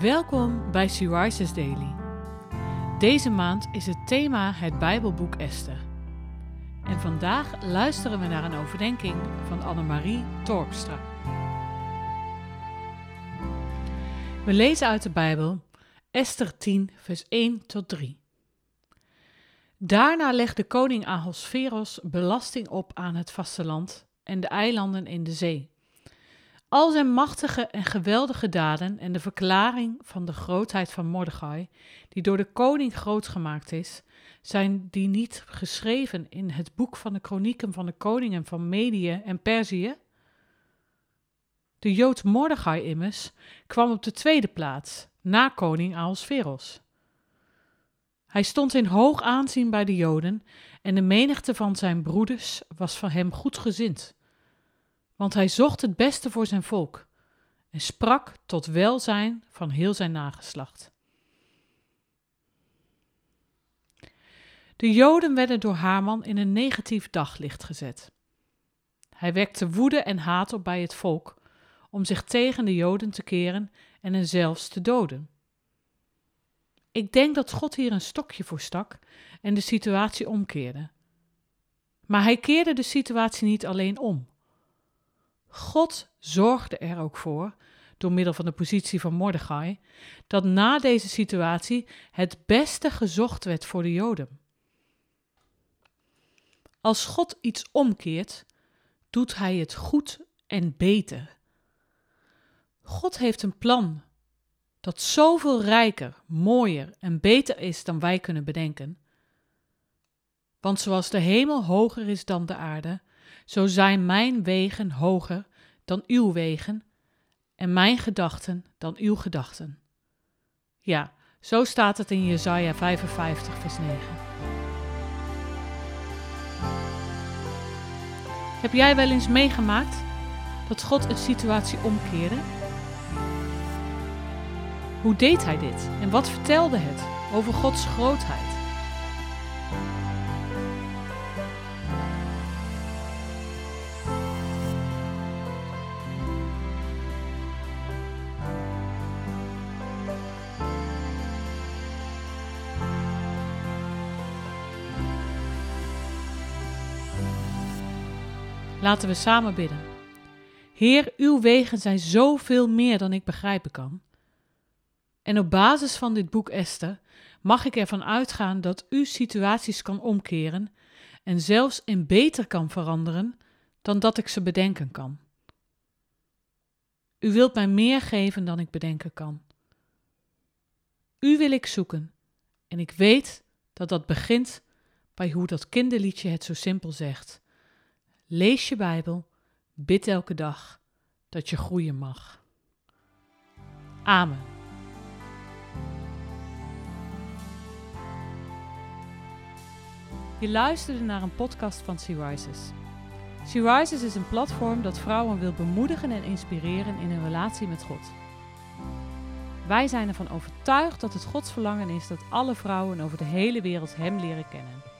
Welkom bij Sea Rises Daily. Deze maand is het thema het Bijbelboek Esther. En vandaag luisteren we naar een overdenking van Annemarie Torpstra. We lezen uit de Bijbel Esther 10, vers 1 tot 3. Daarna legde koning Ahasveros belasting op aan het vasteland en de eilanden in de zee al zijn machtige en geweldige daden en de verklaring van de grootheid van Mordechai, die door de koning groot gemaakt is, zijn die niet geschreven in het boek van de kronieken van de koningen van Medië en Perzië? De Jood Mordechai immers kwam op de tweede plaats, na koning Ahasveros. Hij stond in hoog aanzien bij de Joden en de menigte van zijn broeders was van hem goedgezind want hij zocht het beste voor zijn volk en sprak tot welzijn van heel zijn nageslacht. De Joden werden door Haman in een negatief daglicht gezet. Hij wekte woede en haat op bij het volk om zich tegen de Joden te keren en hen zelfs te doden. Ik denk dat God hier een stokje voor stak en de situatie omkeerde. Maar hij keerde de situatie niet alleen om. God zorgde er ook voor, door middel van de positie van Mordechai, dat na deze situatie het beste gezocht werd voor de Joden. Als God iets omkeert, doet hij het goed en beter. God heeft een plan dat zoveel rijker, mooier en beter is dan wij kunnen bedenken. Want zoals de hemel hoger is dan de aarde, zo zijn mijn wegen hoger dan uw wegen en mijn gedachten dan uw gedachten. Ja, zo staat het in Jesaja 55, vers 9. Heb jij wel eens meegemaakt dat God een situatie omkeerde? Hoe deed hij dit en wat vertelde het over Gods grootheid? Laten we samen bidden. Heer, uw wegen zijn zoveel meer dan ik begrijpen kan. En op basis van dit boek Esther mag ik ervan uitgaan dat u situaties kan omkeren en zelfs in beter kan veranderen dan dat ik ze bedenken kan. U wilt mij meer geven dan ik bedenken kan. U wil ik zoeken en ik weet dat dat begint bij hoe dat kinderliedje het zo simpel zegt. Lees je Bijbel, bid elke dag dat je groeien mag. Amen. Je luisterde naar een podcast van Sea Rises. Sea Rises is een platform dat vrouwen wil bemoedigen en inspireren in hun relatie met God. Wij zijn ervan overtuigd dat het Gods verlangen is dat alle vrouwen over de hele wereld Hem leren kennen.